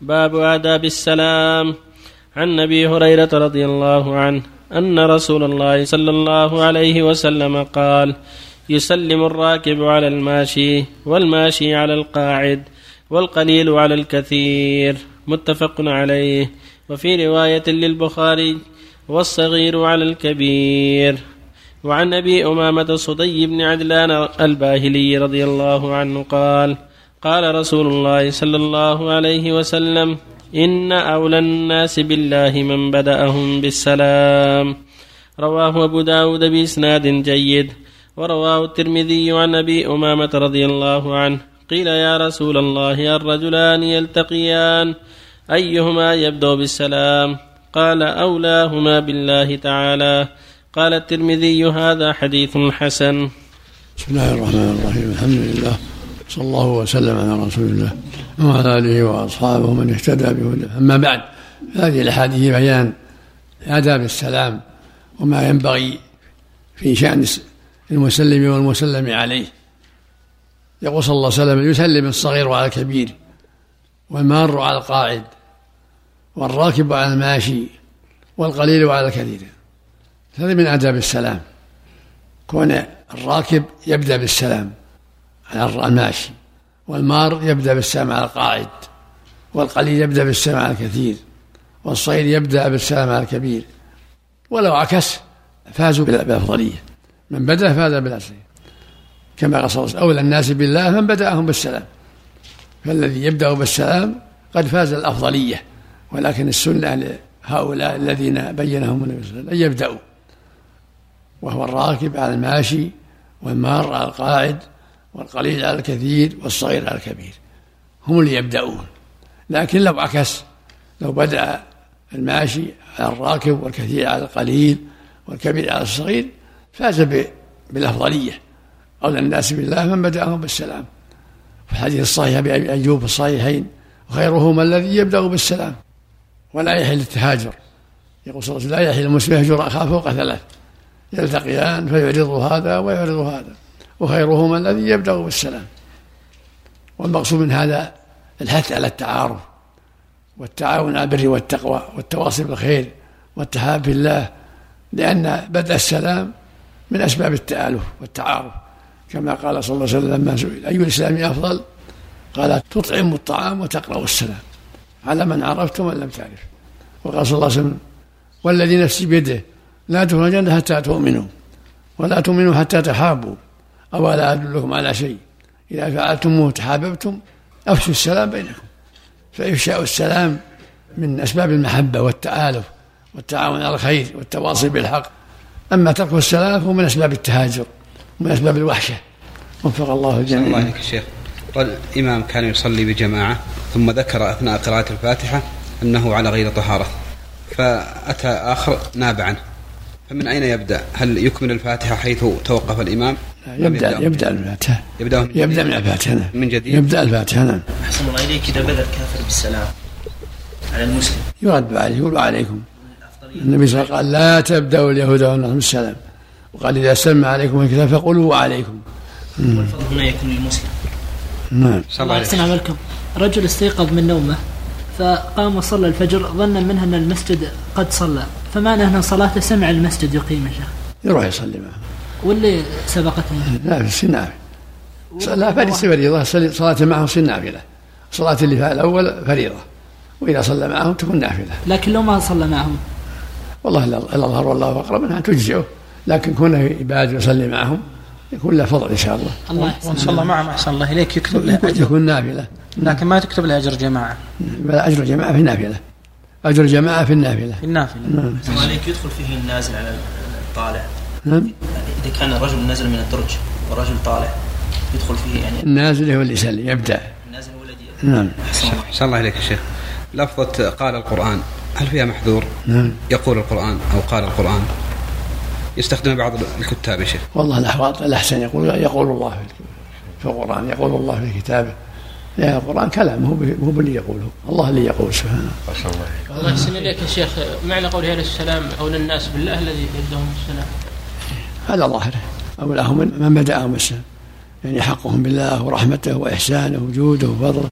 باب آداب السلام. عن أبي هريرة رضي الله عنه أن رسول الله صلى الله عليه وسلم قال يسلم الراكب على الماشي والماشي على القاعد والقليل على الكثير. متفق عليه. وفي رواية للبخاري والصغير على الكبير. وعن أبي أمامة صدي بن عدلان الباهلي رضي الله عنه قال قال رسول الله صلى الله عليه وسلم إن أولى الناس بالله من بدأهم بالسلام. رواه أبو داود بإسناد جيد. ورواه الترمذي عن أبي أمامة رضي الله عنه. قيل يا رسول الله الرجلان يلتقيان أيهما يبدأ بالسلام؟ قال أولاهما بالله تعالى. قال الترمذي هذا حديث حسن. بسم الله الرحمن الرحيم. الحمد لله. صلى الله وسلم على رسول الله وعلى آله وأصحابه من اهتدى بهداه. أما بعد هذه الأحاديث بيان آداب السلام وما ينبغي في شأن المسلم والمسلم عليه. يقول صلى الله عليه وسلم يسلم الصغير على الكبير والمار على القاعد والراكب على الماشي والقليل على الكثير. هذا من آداب السلام. كون الراكب يبدأ بالسلام. على الماشي والمار يبدأ بالسلام على القاعد والقليل يبدأ بالسلام على الكثير والصغير يبدأ بالسلام على الكبير. ولو عكس فازوا بالأفضلية. من بدأ فاز بالأصل كما قال أولى الناس بالله من بدأهم بالسلام. فالذي يبدأ بالسلام قد فاز الأفضلية. ولكن السنة لهؤلاء الذين بينهم النبي صلى الله عليه وسلم أن يبدأوا. وهو الراكب على الماشي والمار على القاعد والقليل على الكثير والصغير على الكبير. هم اللي يبدأون. لكن لو عكس لو بدأ الماشي على الراكب والكثير على القليل والكبير على الصغير فاز بالأفضلية. أولى الناس بالله من بدأهم بالسلام. في الحديث الصحيح أبي أيوب الصحيحين خيرهما الذي يبدأ بالسلام ولا يحل التهاجر. يقول صلى الله عليه وسلم لا يحل المسلم يهجر أخاه فوق ثلاث. يلتقيان فيعرض هذا ويعرض هذا. وخيرهما الذي يبدأ بالسلام. والمقصود من هذا الحث على التعارف والتعاون على البر والتقوى والتواصي بالخير والتحاب في الله لأن بدء السلام من أسباب التآلف والتعارف. كما قال صلى الله عليه وسلم لما سئل أي الإسلام أفضل؟ قال تطعم الطعام وتقرأ السلام. على من عرفت ومن لم تعرف. وقال صلى الله عليه وسلم والذي نفسي بيده لا الجنة حتى تؤمنوا ولا تؤمنوا حتى تحابوا. أولا أدلكم على شيء. إذا فعلتموه تحاببتم أفشوا السلام بينكم. فإفشاء السلام من أسباب المحبة والتآلف والتعاون على الخير والتواصي بالحق. أما ترك السلام فهو من أسباب التهاجر ومن أسباب الوحشة. وفق الله الجميع الله عليك الشيخ قال الإمام كان يصلي بجماعة ثم ذكر أثناء قراءة الفاتحة أنه على غير طهارة. فأتى آخر ناب عنه فمن أين يبدأ؟ هل يكمل الفاتحة حيث توقف الإمام؟ يبدأ يبدأ الفاتحة. يبدأ من يبدأ من الفاتحة. نعم من جديد؟ يبدأ الفاتحة نعم. أحسن الله إليك. إذا بدأ الكافر بالسلام على المسلم. يرد عليه يقول عليكم. النبي صلى الله عليه وسلم قال لا تبدأوا اليهود والنصارى بالسلام وقال إذا سلم عليكم الكتاب فقولوا وعليكم والفضل هنا يكون للمسلم. نعم. صلى الله يحسن وسلم. عملكم رجل استيقظ من نومه. فقام وصلى الفجر ظنا منها أن المسجد قد صلى. فما انه صلاته سمع المسجد يقيم يا شيخ يروح يصلي معه. واللي سبقته لا في السن نافلة لا فليس فريضة. صلاة معه سن نافلة صلاة اللي فيها الأول فريضة. وإذا صلى معهم تكون نافلة. لكن لو ما صلى معهم؟ والله إلا- الأظهر والله أقرب أنها تجزئه. لكن كونه يبادر ويصلي معهم يكون له فضل إن شاء الله. الله وإن يحسن صلى معهم احسن الله إليك يكتب له. يكون نافلة. لكن ما تكتب له أجر جماعة. بل أجر جماعة في النافلة. أجر جماعة في النافلة. في النافلة. نعم. إليك يدخل فيه النازل على الطالع. نعم. إذا كان الرجل نزل من الدرج ورجل طالع يدخل فيه يعني. النازل هو اللي يسلم يبدأ. النازل هو الذي نعم. أحسن الله. عليك يا شيخ. لفظة قال القرآن هل فيها محذور؟ نعم. يقول القرآن أو قال القرآن. يستخدم بعض الكتاب يا شيخ. والله الأحوال الأحسن يقول يقول الله في في القرآن يقول الله في كتابه لأن القرآن كلام هو هو باللي يقوله. الله اللي يقول سبحانه. الله يحسن اليك يا شيخ. معنى قوله عليه السلام اولى الناس بالله الذي يبداهم بالسلام؟ هذا ظاهره أو لهم من بدأهم السلام يعني حقهم بالله ورحمته وإحسانه وجوده وفضله.